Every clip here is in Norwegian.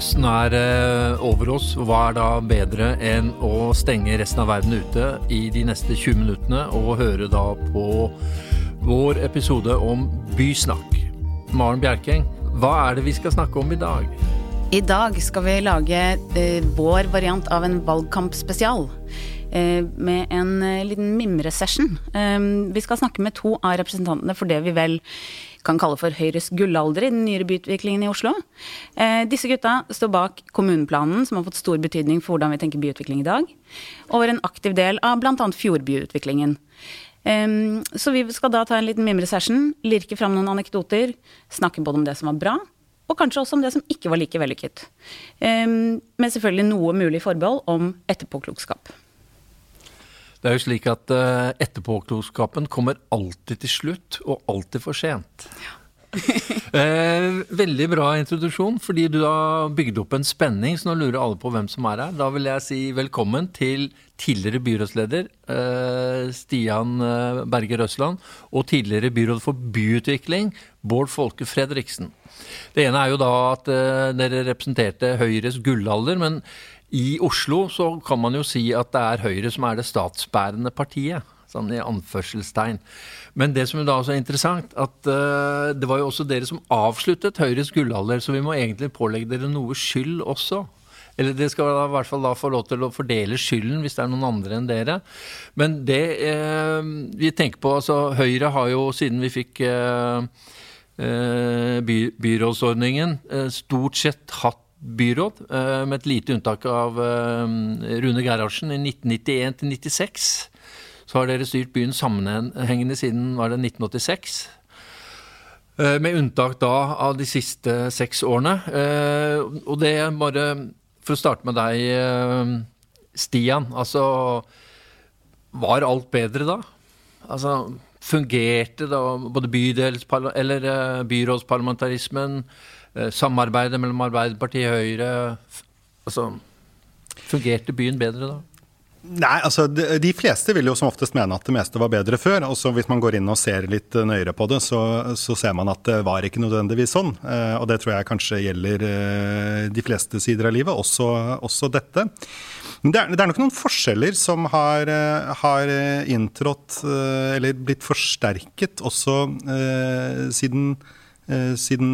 Høsten er eh, over oss. Hva er da bedre enn å stenge resten av verden ute i de neste 20 minuttene og høre da på vår episode om bysnakk? Maren Bjerkeng, hva er det vi skal snakke om i dag? I dag skal vi lage eh, vår variant av en valgkampspesial. Eh, med en liten mimresession. Eh, vi skal snakke med to av representantene for det vi vel kan kalle for Høyres gullalder i den nyere byutviklingen i Oslo. Eh, disse gutta står bak kommuneplanen, som har fått stor betydning for hvordan vi tenker byutvikling i dag, og er en aktiv del av bl.a. fjordbyutviklingen. Um, så vi skal da ta en liten mimresession, lirke fram noen anekdoter, snakke både om det som var bra, og kanskje også om det som ikke var like vellykket. Um, med selvfølgelig noe mulig forbehold om etterpåklokskap. Det er jo slik at uh, etterpåklokskapen kommer alltid til slutt, og alltid for sent. Ja. eh, veldig bra introduksjon, fordi du har bygd opp en spenning, så nå lurer alle på hvem som er her. Da vil jeg si velkommen til tidligere byrådsleder eh, Stian Berger Berge Røsland og tidligere byråd for byutvikling Bård Folke Fredriksen. Det ene er jo da at eh, dere representerte Høyres gullalder, men i Oslo så kan man jo si at det er Høyre som er det statsbærende partiet. Sånn i anførselstegn. Men det som da også er interessant, at uh, det var jo også dere som avsluttet Høyres gullalder, så vi må egentlig pålegge dere noe skyld også. Eller dere skal da, i hvert fall da få lov til å fordele skylden hvis det er noen andre enn dere. Men det eh, vi tenker på, altså Høyre har jo siden vi fikk eh, eh by, byrådsordningen, eh, stort sett hatt byråd, eh, med et lite unntak av eh, Rune Gerhardsen i 1991 til 96. Så har dere styrt byen sammenhengende siden var det 1986. Eh, med unntak da av de siste seks årene. Og det er bare For å starte med deg, Stian. Altså Var alt bedre da? Altså Fungerte da både eller byrådsparlamentarismen? Eh, samarbeidet mellom Arbeiderpartiet og Høyre altså, Fungerte byen bedre da? Nei, altså de, fleste vil jo som oftest mene at det meste var bedre før. og så Hvis man går inn og ser litt nøyere på det, så, så ser man at det var ikke nødvendigvis sånn. Eh, og det tror jeg kanskje gjelder eh, de fleste sider av livet, også, også dette. Men det er, det er, nok noen forskjeller som har, eh, har inntrådt, eh, eller blitt forsterket, også eh, siden eh, siden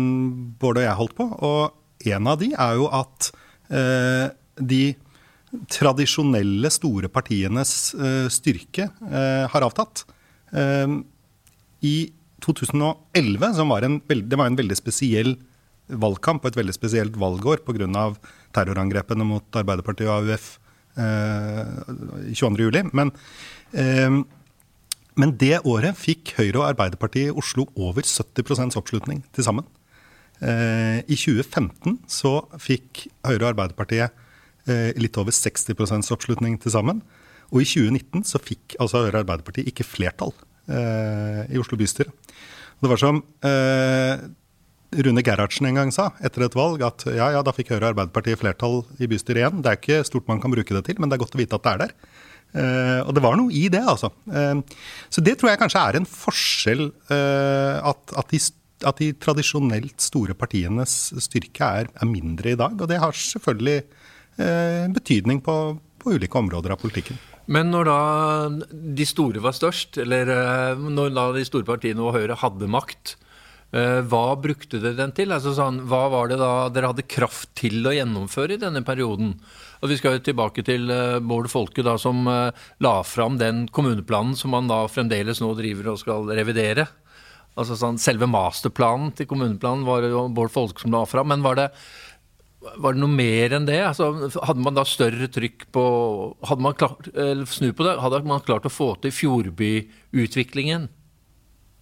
Bård og jeg holdt på. Og en av de er jo at eh, de tradisjonelle store partienes eh, styrke eh, har avtatt. Eh, I 2011, som var en, det var en veldig spesiell valgkamp og et veldig spesielt valgår pga. terrorangrepene mot Arbeiderpartiet og AUF eh, 22.07. Men eh, men det året fikk Høyre og Arbeiderpartiet i Oslo over 70 oppslutning til sammen. Eh, I 2015 så fikk Høyre og Arbeiderpartiet eh, litt over 60 oppslutning til sammen. Og i 2019 så fikk altså Høyre Arbeiderpartiet ikke flertall eh, i Oslo bystyre. Det var som Rune Gerhardsen en gang sa etter et valg, at ja, ja, da fikk Høyre og Arbeiderpartiet flertall i bystyret igjen. Det er ikke stort man kan bruke det til, men det er godt å vite at det er der. Uh, og det var noe i det, altså. Uh, så det tror jeg kanskje er en forskjell. Uh, at, at, de, at, de, tradisjonelt store partienes styrke er, er, mindre i dag. Og det har selvfølgelig betydning på, på, ulike områder av politikken. Men når da de store var størst, eller når da de store partiene og Høyre hadde makt, hva brukte dere den til? Altså sånn, hva var det da dere hadde kraft til å gjennomføre i denne perioden? Og Vi skal jo tilbake til uh, Bård Folke, da, som uh, la fram den kommuneplanen som man da fremdeles nå driver og skal revidere. Altså sånn, Selve masterplanen til kommuneplanen var det jo Bård Folke som la fram. Men var det, var det noe mer enn det? Altså, hadde man da større trykk på Hadde man klart, snu på det, hadde man klart å få til fjordbyutviklingen?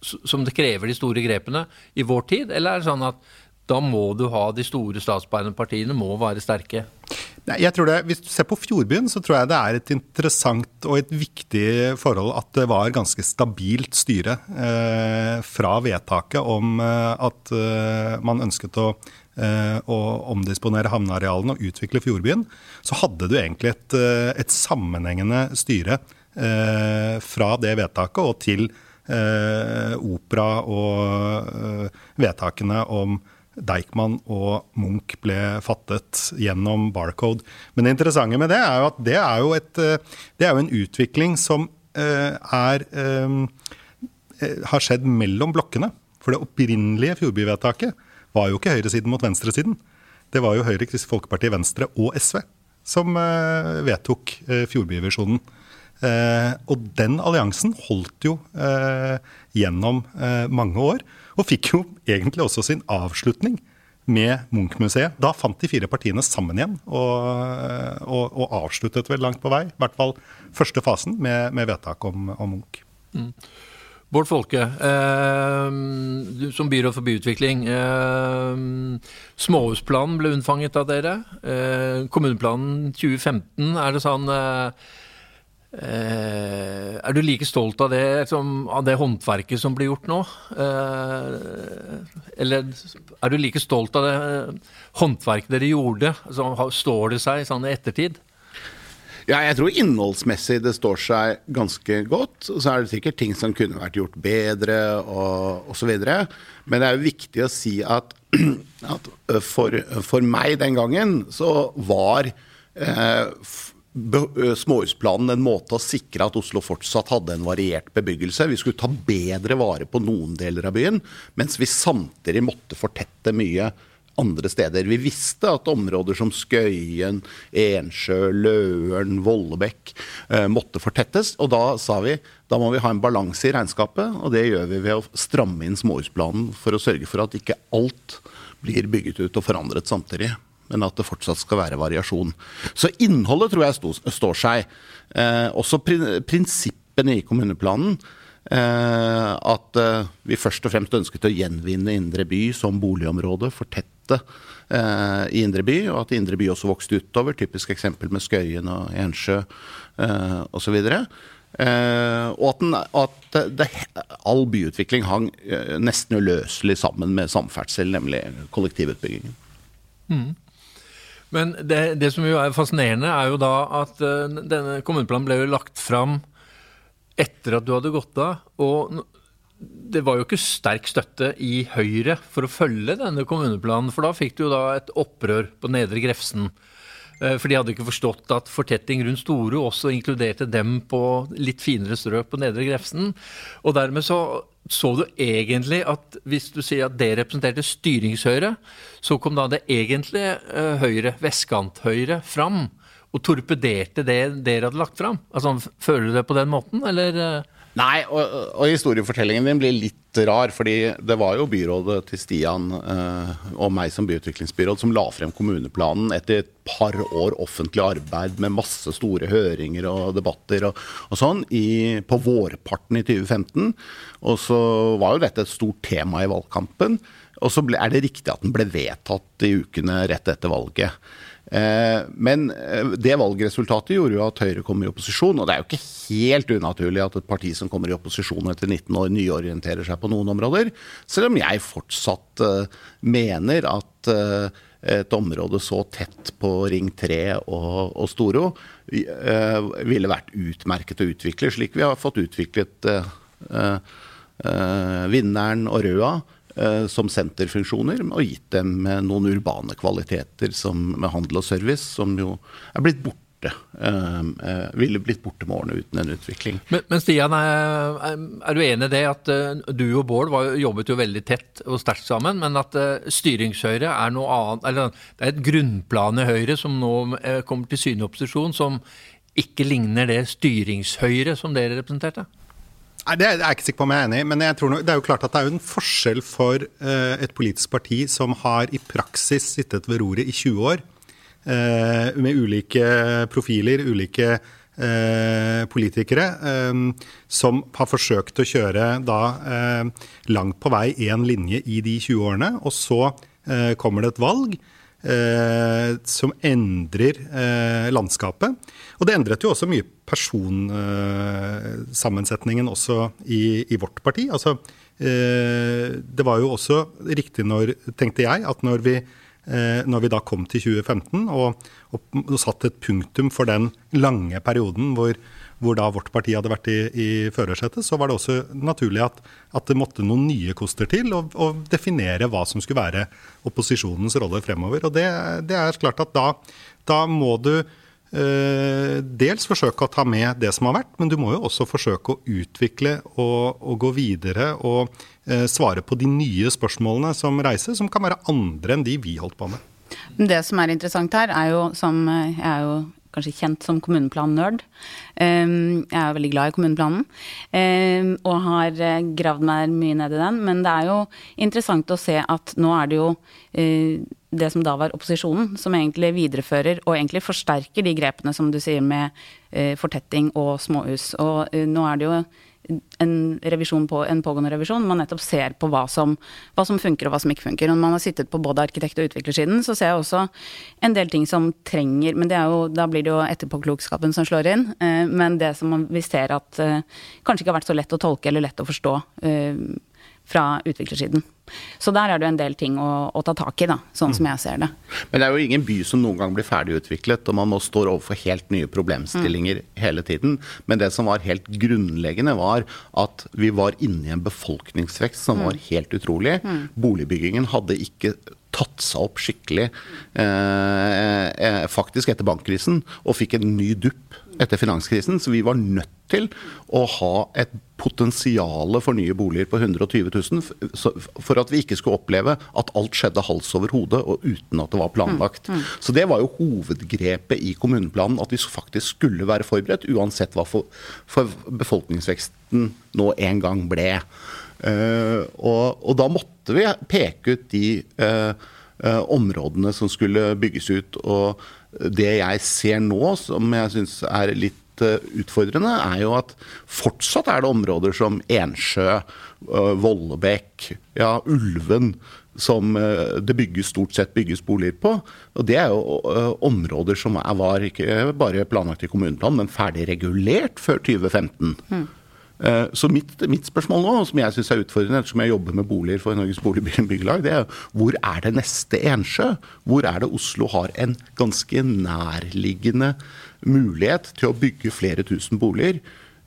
Som det krever de store grepene i vår tid? Eller er det sånn at da må du ha de store statsbærende partiene må være sterke? Jeg tror det, Hvis du ser på Fjordbyen, så tror jeg det er et interessant og et viktig forhold at det var ganske stabilt styre eh, fra vedtaket om eh, at eh, man ønsket å, eh, å, omdisponere havnearealene og utvikle Fjordbyen. Så hadde du egentlig et, eh, et sammenhengende styre fra det vedtaket og til opera og vedtakene om Deichman og Munch ble fattet gjennom Barcode. Men det interessante med det er jo at det er jo, et, det er jo en utvikling som er, har skjedd mellom blokkene. For det opprinnelige Fjordbyvedtaket var jo ikke høyresiden mot venstresiden. Det var jo Høyre, Kristelig Folkeparti, Venstre og SV som vedtok Fjordbyvisjonen. Eh, og den alliansen holdt jo eh, gjennom eh, mange år, og fikk jo egentlig også sin avslutning med Munch-museet. Da fant de fire partiene sammen igjen og, og, og, avsluttet vel langt på vei, i hvert fall første fasen, med, med vedtak om, om Munch. Mm. Bård Folke, eh, som byråd for byutvikling. Eh, småhusplanen ble unnfanget av dere. Eh, kommuneplanen 2015, er det sånn eh, Eh, er du like stolt av det, som, av det håndverket som blir gjort nå? Eh, eller er du like stolt av det håndverket dere gjorde? Altså, står det seg sånn i ettertid? Ja, jeg tror innholdsmessig det står seg ganske godt. Så er det sikkert ting som kunne vært gjort bedre og osv. Men det er jo viktig å si at, at for, for, meg den gangen så var eh, småhusplanen en måte å sikre at Oslo fortsatt hadde en variert bebyggelse. Vi skulle ta bedre vare på noen deler av byen, mens vi samtidig måtte fortette mye andre steder. Vi visste at områder som Skøyen, Ensjø, Løren, Vollebekk eh, måtte fortettes. Og da sa vi da må vi ha en balanse i regnskapet, og det gjør vi ved å stramme inn småhusplanen for å sørge for at ikke alt blir bygget ut og forandret samtidig men at det fortsatt skal være variasjon. Så innholdet tror jeg står seg. Eh, også prinsippene i kommuneplanen. Eh, at eh, vi først og fremst ønsket å gjenvinne Indre by som boligområde. Fortette eh, i Indre by, og at Indre by også vokste utover. Typisk eksempel med Skøyen og Ensjø eh, osv. Uh, og at, den, at det, all byutvikling hang uh, nesten uløselig sammen med samferdsel, nemlig kollektivutbyggingen. Mm. Men det, det, som jo er fascinerende, er jo da at uh, denne kommuneplanen ble jo lagt fram etter at du hadde gått av. Og det var jo ikke sterk støtte i Høyre for å følge denne kommuneplanen. For da fikk du jo da et opprør på Nedre Grefsen. Uh, for de hadde ikke forstått at fortetting rundt Storo også inkluderte dem på litt finere strøk på Nedre Grefsen. Og dermed så så du egentlig at hvis du sier at det representerte styringshøyre, så kom da det egentlige uh, høyre, vestkanthøyre, fram og torpederte det dere hadde lagt fram? Altså, føler du det på den måten, eller? Nei, og, og, historiefortellingen din blir litt rar. fordi det var jo byrådet til Stian eh, og meg som byutviklingsbyråd som la frem kommuneplanen etter et par år offentlig arbeid med masse store høringer og debatter og, og sånn i, på vårparten i 2015. Og så var jo dette et stort tema i valgkampen. Og så ble, er det riktig at den ble vedtatt i ukene rett etter valget. Eh, men eh, det valgresultatet gjorde jo at Høyre kom i opposisjon. Og det er jo ikke helt unaturlig at et parti som kommer i opposisjon etter 19 år, nyorienterer seg på noen områder. Selv om jeg fortsatt eh, mener at et område så tett på Ring 3 og, og Storo ville vært utmerket å utvikle, slik vi har fått utviklet Vinneren og Røa som senterfunksjoner, og gitt dem noen urbane kvaliteter som med handel og service, som jo er blitt borte. Uh, ville blitt borte med årene uten en utvikling. Men, men Stian, er, er, du enig i det at du og Bård var, jobbet jo veldig tett og sterkt sammen, men at styringshøyre er noe annet eller Det er et grunnplan i Høyre som nå kommer til syne i opposisjon, som ikke ligner det styringshøyre som dere representerte? Nei, Det er jeg ikke sikker på om jeg er enig i, men jeg tror det er jo klart at det er jo en forskjell for uh, et politisk parti som har i praksis sittet ved roret i 20 år, uh, med ulike profiler, ulike uh, politikere, som har forsøkt å kjøre da langt på vei én linje i de 20 årene, og så kommer det et valg eh, som endrer eh, landskapet. Og det endret jo også mye personsammensetningen også i, i, vårt parti. Altså, eh, det var jo også riktig når, tenkte jeg, at når vi når vi da kom til 2015 og, og, satt et punktum for den lange perioden hvor, hvor da vårt parti hadde vært i, i førersetet, så var det også naturlig at, at, det måtte noen nye koster til å definere hva som skulle være opposisjonens rolle fremover. Og det, det er klart at da, da må du eh, dels forsøke å ta med det som har vært, men du må jo også forsøke å utvikle og, og gå videre og eh, svare på de nye spørsmålene som reises, som kan være andre enn de vi holdt på med. Det som er interessant her, er jo som Jeg er jo kanskje kjent som kommuneplan-nerd. Ehm, jeg er veldig glad i kommuneplanen ehm, og har eh, gravd meg mye ned i den. Men det er jo interessant å se at nå er det jo eh, det som da var opposisjonen, som egentlig viderefører og egentlig forsterker de grepene som du sier med eh, fortetting og småhus. Og nå er det jo en, på, en pågående revisjon. Man nettopp ser på hva som, hva som, funker og hva som ikke funker. Når man har sittet på både arkitekt- og utviklersiden, så ser jeg også en del ting som trenger Men jo, da blir det jo etterpåklokskapen som slår inn. Eh, men det som vi ser at eh, kanskje ikke har vært så lett å tolke eller lett å forstå eh, fra utviklersiden. Så der er det jo en del ting å, å ta tak i, da, sånn mm. som jeg ser det. Men det er jo ingen by som noen gang blir ferdigutviklet, og man nå står overfor helt nye problemstillinger mm. hele tiden. Men det som var helt grunnleggende, var at vi var inne i en befolkningsvekst som mm. var helt utrolig. Mm. Boligbyggingen hadde ikke tatt seg opp skikkelig eh, eh, faktisk etter bankkrisen, og fikk en ny dupp etter finanskrisen. Så vi var nødt til å ha et potensial for nye boliger på 120 000, for at vi ikke skulle oppleve at alt skjedde hals over hode og uten at det var planlagt. Mm, mm. Så det var jo hovedgrepet i kommuneplanen, at vi faktisk skulle være forberedt, uansett hva for, for befolkningsveksten nå en gang ble. Uh, og, og, da måtte vi peke ut de uh, uh, områdene som skulle bygges ut. og det jeg ser nå, som jeg syns er litt eh, utfordrende, er jo at fortsatt er det områder som Ensjø, eh, Vollebekk, ja, Ulven, som eh, det bygges, stort sett bygges boliger på. Og Det er jo områder som var ikke bare planlagt i kommuneplanen, men ferdig regulert før 2015. Mm. Eh, så mitt, mitt, spørsmål nå, som jeg syns er utfordrende, ettersom jeg jobber med boliger for Norges Boligbyggelag, det er hvor er det neste Ensjø? Hvor er det Oslo har en ganske nærliggende mulighet til å bygge flere tusen boliger?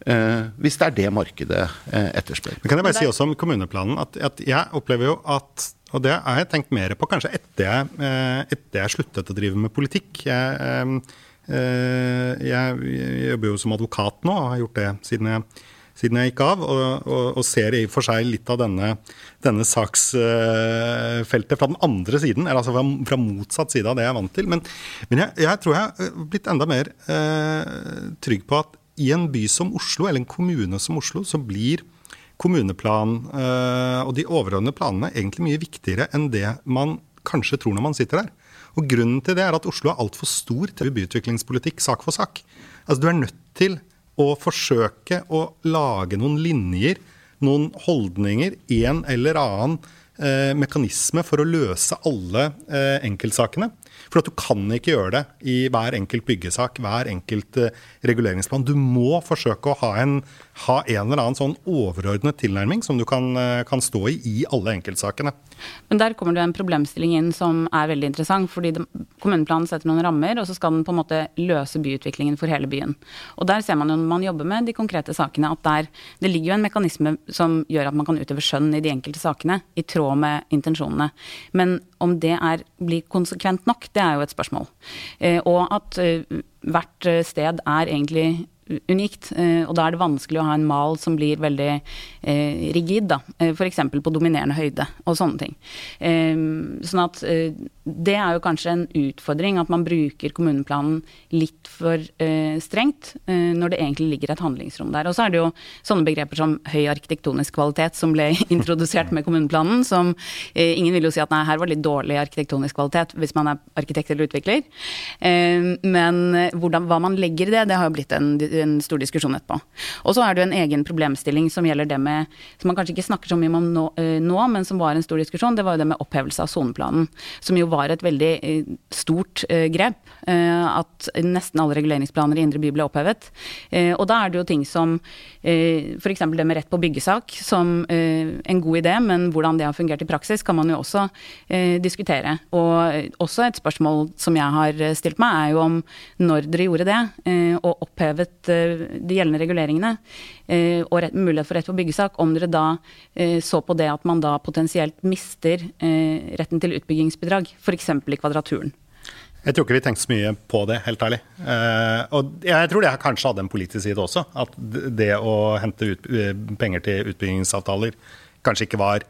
Eh, hvis det er det markedet eh, etterspør. Men kan jeg bare si også om kommuneplanen at, at jeg opplever jo at og det har jeg tenkt mer på kanskje etter jeg, etter jeg sluttet å drive med politikk. Jeg, jeg, jeg jobber jo som advokat nå og har gjort det siden jeg siden jeg gikk av, og, og, og ser i og for seg litt av denne, denne saksfeltet fra den andre siden, eller altså fra, fra, motsatt side av det jeg er vant til. Men, men jeg, jeg, tror jeg har blitt enda mer eh, trygg på at i en by som Oslo, eller en kommune som Oslo, så blir kommuneplan eh, og de overordnede planene egentlig mye viktigere enn det man kanskje tror når man sitter der. Og Grunnen til det er at Oslo er altfor stor til byutviklingspolitikk sak for sak. Altså Du er nødt til å forsøke å lage noen linjer, noen holdninger, en eller annen eh, mekanisme for å løse alle eh, enkeltsakene. For at du kan ikke gjøre det i hver enkelt byggesak, hver enkelt eh, reguleringsplan. Du må forsøke å ha en, ha en, eller annen sånn overordnet tilnærming som du kan, uh, kan, stå i i alle enkeltsakene. Men der kommer det en problemstilling inn som er veldig interessant. fordi Kommuneplanen setter noen rammer, og så skal den på en måte løse byutviklingen for hele byen. Og der ser man jo når man jobber med de konkrete sakene, at der, det ligger jo en mekanisme som gjør at man kan utøve skjønn i de enkelte sakene, i tråd med intensjonene. Men om det er, blir konsekvent nok, det er jo et spørsmål. Eh, og at eh, hvert eh, sted er egentlig unikt. Eh, og da er det vanskelig å ha en mal som blir veldig eh, rigid, da. Eh, F.eks. på dominerende høyde og sånne ting. Eh, sånn at det er jo kanskje en utfordring at man bruker kommuneplanen litt for strengt, når det egentlig ligger et handlingsrom der. Og så er det jo sånne begreper som høy arkitektonisk kvalitet som ble introdusert med kommuneplanen, som ingen vil jo si at nei, her var litt dårlig arkitektonisk kvalitet hvis man er arkitekt eller utvikler. men hvordan, hva man legger i det, det har jo blitt en en stor diskusjon etterpå. Og så er det jo en egen problemstilling som gjelder det med Som man kanskje ikke snakker så mye om nå, eh, nå, men som var en stor diskusjon. Det var jo det med opphevelse av soneplanen. Som jo var et veldig eh, stort grep. At nesten alle reguleringsplaner i indre by ble opphevet. Og da er det jo ting som f.eks. det med rett på byggesak, som en god idé, men hvordan det har fungert i praksis, kan man jo også diskutere. Og også et spørsmål som jeg har stilt meg, er jo om når dere gjorde det, eh, og opphevet eh, de gjeldende reguleringene, eh, og rett, mulighet for rett for byggesak, om dere da så på det at man da potensielt mister retten til utbyggingsbidrag, f.eks. i Kvadraturen. Jeg tror ikke vi tenkte så mye på det, helt ærlig. og jeg tror det kanskje hadde en politisk side også. At det å hente ut, penger til utbyggingsavtaler kanskje ikke var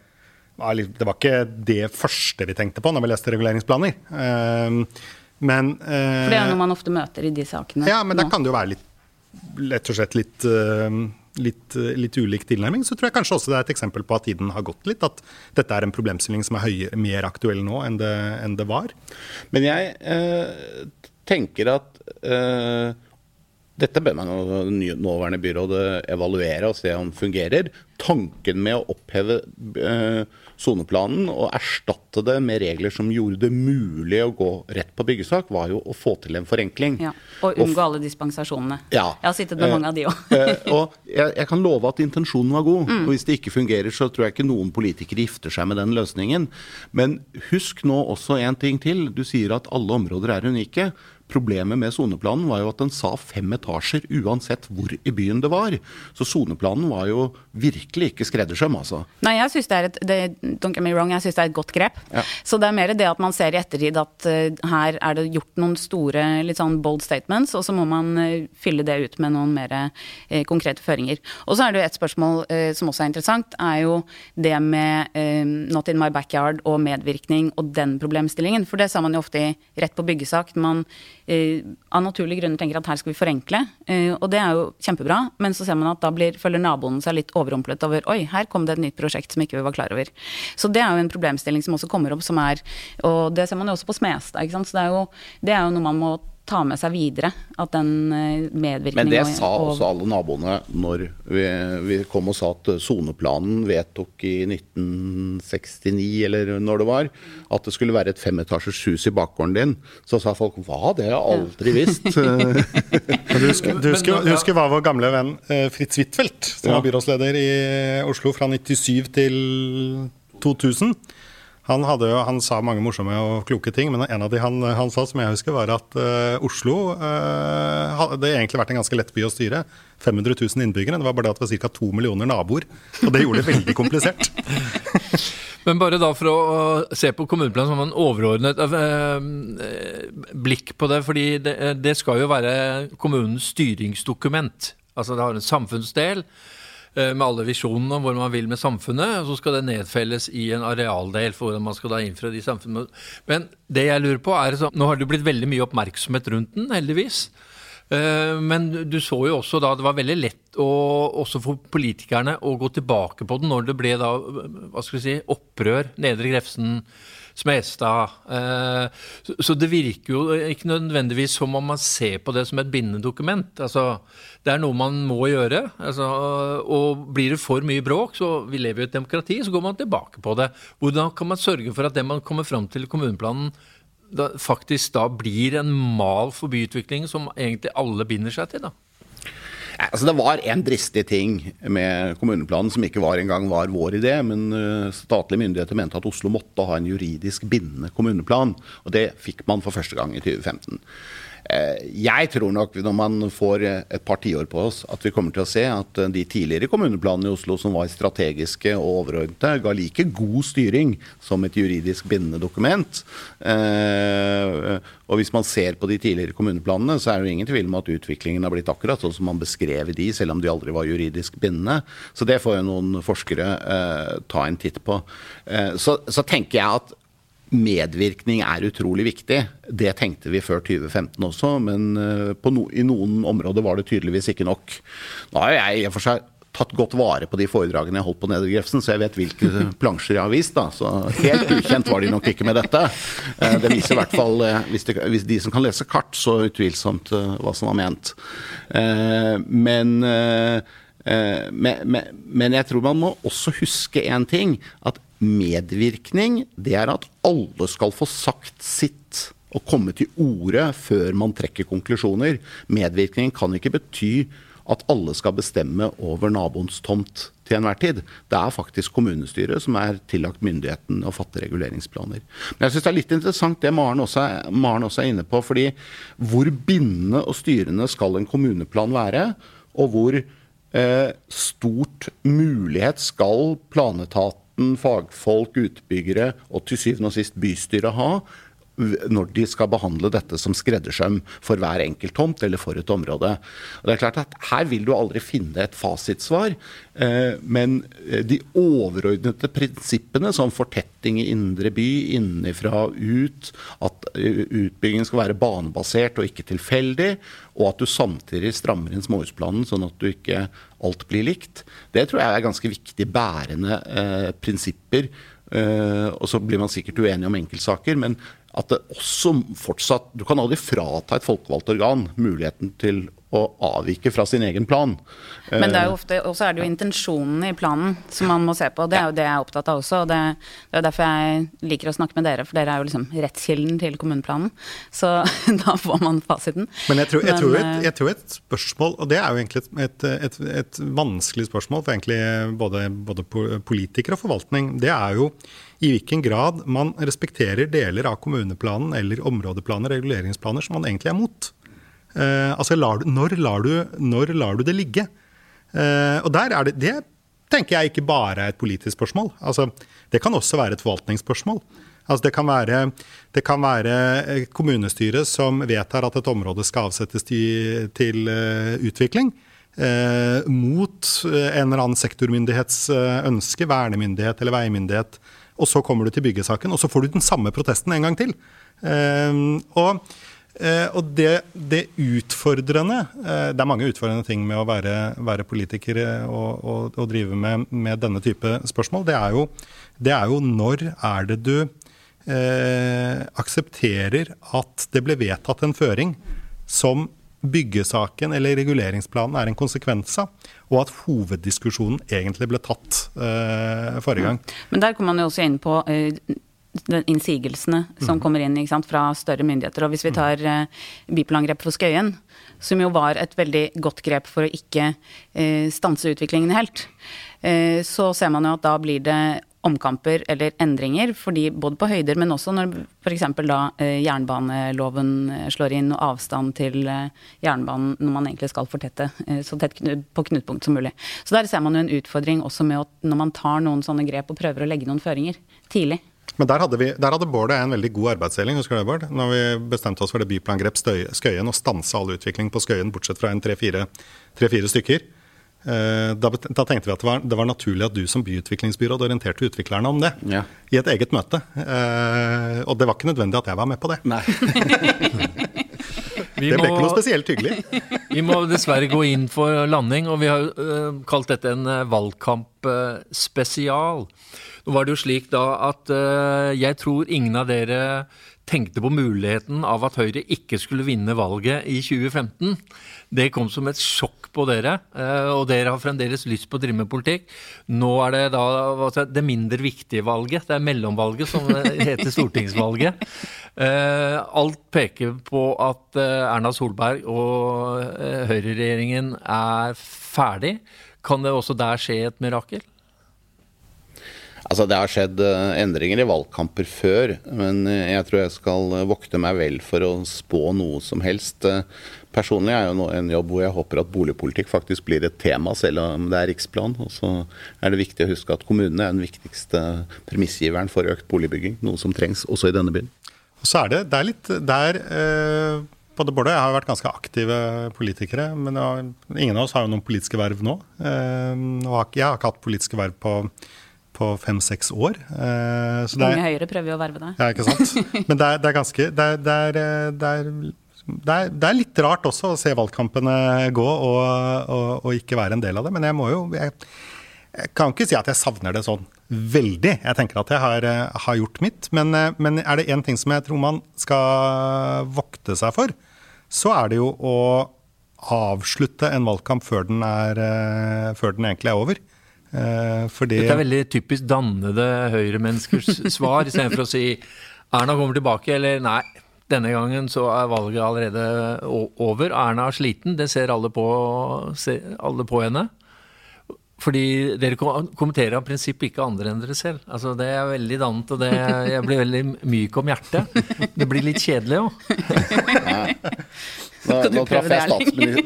det var ikke det første vi tenkte på når vi leste reguleringsplaner. Men, eh, For det er noe man ofte møter i de sakene? Ja, men da kan det jo være litt, rett og slett litt, uh, litt, uh, litt, ulik tilnærming. Så tror jeg kanskje også det er et eksempel på at tiden har gått litt. At dette er en problemstilling som er høye, mer aktuell nå enn det, enn det var. Men jeg eh, tenker at dette bør man jo nåværende byrådet evaluere og se om fungerer. Tanken med å oppheve soneplanen og erstatte det med regler som gjorde det mulig å gå rett på byggesak, var jo å få til en forenkling. Ja, Og unngå alle dispensasjonene. Ja, jeg har sittet med mange av de òg. Eh, og jeg, jeg, kan love at intensjonen var god. Mm. Og hvis det ikke fungerer, så tror jeg ikke noen politikere gifter seg med den løsningen. Men husk nå også en ting til. Du sier at alle områder er unike. Problemet med soneplanen var jo at den sa fem etasjer uansett hvor i byen det var. Så soneplanen var jo virkelig ikke skreddersøm, altså. Nei, jeg syns det er et det, don't get me wrong, jeg synes det er et godt grep. Ja. Så det er mer det at man ser i ettertid at uh, her er det gjort noen store litt sånn bold statements, og så må man uh, fylle det ut med noen mer uh, konkrete føringer. Og så er det jo et spørsmål som også er interessant, er jo det med not in my backyard og medvirkning og den problemstillingen. For det sa man jo ofte i rett på byggesak. man Eh, av naturlige grunner tenker at her skal vi forenkle. Eh, og det er jo kjempebra, men så ser man at da blir, følger naboen seg litt overrumplet over oi, her kom det et nytt prosjekt som ikke vi var klar over. Så det er jo en problemstilling som også kommer opp, som er Og det ser man jo også på Smestad, ikke sant. Så det er jo, det er jo noe man må ta med seg videre. At den eh, medvirkningen Men det sa også alle naboene når vi, vi kom og sa at soneplanen vedtok i 1969, eller når det var, at det skulle være et femetasjers hus i bakgården din. Så sa folk hva, det har jeg aldri visst. du, husker, du, husker, du husker hva vår gamle venn eh, Fritz Huitfeldt, som var byrådsleder i Oslo fra 97 til 2000 han, jo, han, sa mange morsomme og kloke ting, men en av de han, han sa, som jeg husker, var at uh, Oslo uh, hadde egentlig vært en ganske lett by å styre. 500 000 innbyggere. Det var bare det at det var ca. to millioner naboer. Og det gjorde det veldig komplisert. men bare da for å se på kommuneplanen som en overordnet uh, blikk på det, fordi det, det skal jo være kommunens styringsdokument. Altså det har en samfunnsdel. Eh, med alle visjonene om hvor man vil med samfunnet. og Så skal det nedfelles i en arealdel for hvordan man skal da innføre de samfunnene. Men det jeg lurer på er så, Nå har det blitt veldig mye oppmerksomhet rundt den, heldigvis. Eh, men du så jo også da det var veldig lett å, også for politikerne å gå tilbake på den når det ble da, hva skal vi si, opprør. Nedre Grefsen Smestad. Eh, så det virker jo ikke nødvendigvis som om man ser på det som et bindende dokument. Altså, det er noe man må gjøre. Altså, og blir det for mye bråk, så vi lever i et demokrati, så går man tilbake på det. Hvordan kan man sørge for at det man kommer fram til i kommuneplanen, da, faktisk da blir en mal for byutvikling som egentlig alle binder seg til? da? Altså, det var en dristig ting med kommuneplanen som ikke var engang var vår idé. Men uh, statlige myndigheter mente at Oslo måtte ha en juridisk bindende kommuneplan. Og det fikk man for første gang i 2015. Eh, jeg tror nok når man får et par tiår på oss, at vi kommer til å se at de tidligere kommuneplanene i Oslo som var strategiske og overordnede, ga like god styring som et juridisk bindende dokument. Eh, og hvis man ser på de tidligere kommuneplanene, så er det jo ingen tvil om at utviklingen har blitt akkurat sånn som man beskrev de, selv om de aldri var juridisk bindende. Så det får jo noen forskere eh, ta en titt på. så, så tenker jeg at medvirkning er utrolig viktig. Det tenkte vi før 2015 også, men eh, no, i noen områder var det tydeligvis ikke nok. Nå har jeg i og for seg tatt godt vare på de foredragene jeg holdt på Nedre Grefsen, så jeg vet hvilke plansjer jeg har vist. da, Så helt ukjent var de nok ikke med dette. Eh, det viser i hvert fall, eh, hvis, de, hvis de som kan lese kart, så utvilsomt hva som var ment. Men men, men, jeg tror man må også huske én ting. At medvirkning, det er at alle skal få sagt sitt og komme til orde før man trekker konklusjoner. Medvirkning kan ikke bety at alle skal bestemme over naboens tomt til enhver tid. Det er faktisk kommunestyret som er tillagt myndigheten å fatte reguleringsplaner. Men jeg syns det er litt interessant det Maren også, Maren også er inne på. fordi hvor bindende og styrende skal en kommuneplan være? Og hvor eh, stort mulighet skal planetaten, fagfolk, utbyggere og til syvende og sist bystyret ha når de skal behandle dette som skreddersøm for hver enkelt tomt eller for et område. Og det er klart at Her vil du aldri finne et fasitsvar, eh, men eh, de overordnede prinsippene som fortetting i indre by, innenfra og ut, at eh, utbyggingen skal være banebasert og ikke tilfeldig, og at du samtidig strammer inn småhusplanen sånn at du ikke alt blir likt, det tror jeg er ganske viktige bærende eh, prinsipper. Eh, og så blir man sikkert uenig om enkeltsaker, men at det også fortsatt Du kan aldri frata et folkevalgt organ muligheten til å avvike fra sin egen plan. Men det er jo ofte, også er det jo intensjonene i planen som man må se på. Det er jo det jeg er opptatt av også. og Det, det er derfor jeg liker å snakke med dere, for dere er jo liksom rettskilden til kommuneplanen. Så da får man fasiten. Men jeg tror, jeg, tror et, eh, jeg tror, et, spørsmål, og det er jo egentlig et, et, et vanskelig spørsmål for egentlig både, både politikere og forvaltning, det er jo i hvilken grad man respekterer deler av kommuneplanen eller områdeplaner, reguleringsplaner, som man egentlig er mot. Eh, altså, lar du, når, lar du, når, lar du, det ligge? Eh, og der er det, det tenker jeg ikke bare er et politisk spørsmål. Altså, det kan også være et forvaltningsspørsmål. Altså det, kan være, det kan være kommunestyret som vedtar at et område skal avsettes til, til uh, utvikling. Uh, mot en eller annen sektormyndighets uh, ønske, vernemyndighet eller veimyndighet og så kommer du til byggesaken, og så får du den samme protesten en gang til. Uh, og, uh, og det, det, utfordrende uh, Det er mange utfordrende ting med å være, være politiker og, og, og, drive med, med, denne type spørsmål. Det er jo, det er jo når er det du eh, aksepterer at det ble vedtatt en føring som byggesaken eller reguleringsplanen er en konsekvens av, og at hoveddiskusjonen egentlig ble tatt uh, forrige gang. Men der kommer man jo også inn på uh, innsigelsene som mm. kommer inn sant, fra større myndigheter. Og hvis vi tar eh, byplangrep for Skøyen, som jo var et veldig godt grep for å ikke stanse utviklingen helt, så ser man jo at da blir det omkamper eller endringer, fordi både på høyder, men også når f.eks. da eh, jernbaneloven eh, slår inn, og avstand til eh, jernbanen når man egentlig skal fortette så tett på knutepunkt som mulig. Så der ser man jo en utfordring også med at når man tar noen sånne grep og prøver å legge noen føringer tidlig. Men der hadde, vi, der hadde Bård en veldig god arbeidsdeling husker du Bård? Når vi bestemte oss for det byplangrep Skøyen og stanse all utvikling på Skøyen, bortsett fra en tre-fire stykker. Eh, da, da, tenkte vi at det var, det var, naturlig at du som byutviklingsbyråd orienterte utviklerne om det. Ja. I et eget møte. Eh, og det var ikke nødvendig at jeg var med på det. Nei. det ble ikke noe spesielt hyggelig. vi må dessverre gå inn for landing, og vi har uh, kalt dette en valgkampspesial. Uh, Nå var det jo slik da at jeg tror ingen av dere tenkte på muligheten av at Høyre ikke skulle vinne valget i 2015. Det kom som et sjokk på dere, eh, og dere har fremdeles lyst på å drive med politikk. Nå er det da det mindre viktige valget, det er mellomvalget som heter stortingsvalget. Eh, alt peker på at eh, Erna Solberg og høyreregjeringen er ferdig. Kan det også der skje et mirakel? Altså, det har skjedd endringer i valgkamper før, men jeg tror jeg skal vokte meg vel for å spå noe som helst. Personlig er jo en jobb hvor jeg håper at boligpolitikk faktisk blir et tema, selv om det er riksplan. Og så er det viktig å huske at kommunene er den viktigste premissgiveren for økt boligbygging. Noe som trengs også i denne byen. Og Så er det, det er litt der eh, Både Bård og jeg har vært ganske aktive politikere. Men ingen av oss har jo noen politiske verv nå. Eh, jeg har ikke hatt politiske verv på på fem-seks år. Eh, så Unge Høyre prøver jo å verve deg. Ja, ikke sant. Men det er, det er ganske det er, det er, det er det, er, litt rart også å se valgkampene gå og, og, og ikke være en del av det. Men jeg må jo jeg, jeg, kan ikke si at jeg savner det sånn veldig. Jeg tenker at jeg har, har gjort mitt. Men, men, er det én ting som jeg tror man skal vokte seg for, så er det jo å avslutte en valgkamp før den, er, før den egentlig er over. Fordi Dette er veldig typisk dannede høyremenneskers svar, istedenfor å si Erna kommer tilbake, eller nei, denne gangen så er valget allerede over. Erna er sliten, det ser alle på, ser alle på henne. Fordi dere kommenterer av prinsipp ikke andre enn dere selv. Altså, det er veldig dannet, og det, jeg blir veldig myk om hjertet. Det blir litt kjedelig òg. Nå, nå, traff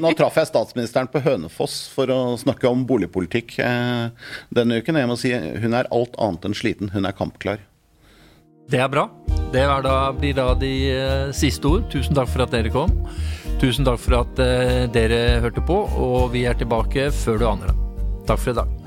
nå, traff jeg statsministeren på Hønefoss for å snakke om boligpolitikk eh, denne uken. Jeg må si hun er alt annet enn sliten. Hun er kampklar. Det er bra. Det er da, blir da de eh, siste ord. Tusen takk for at dere kom. Tusen takk for at eh, dere hørte på, og vi er tilbake før du aner det. Takk for i dag.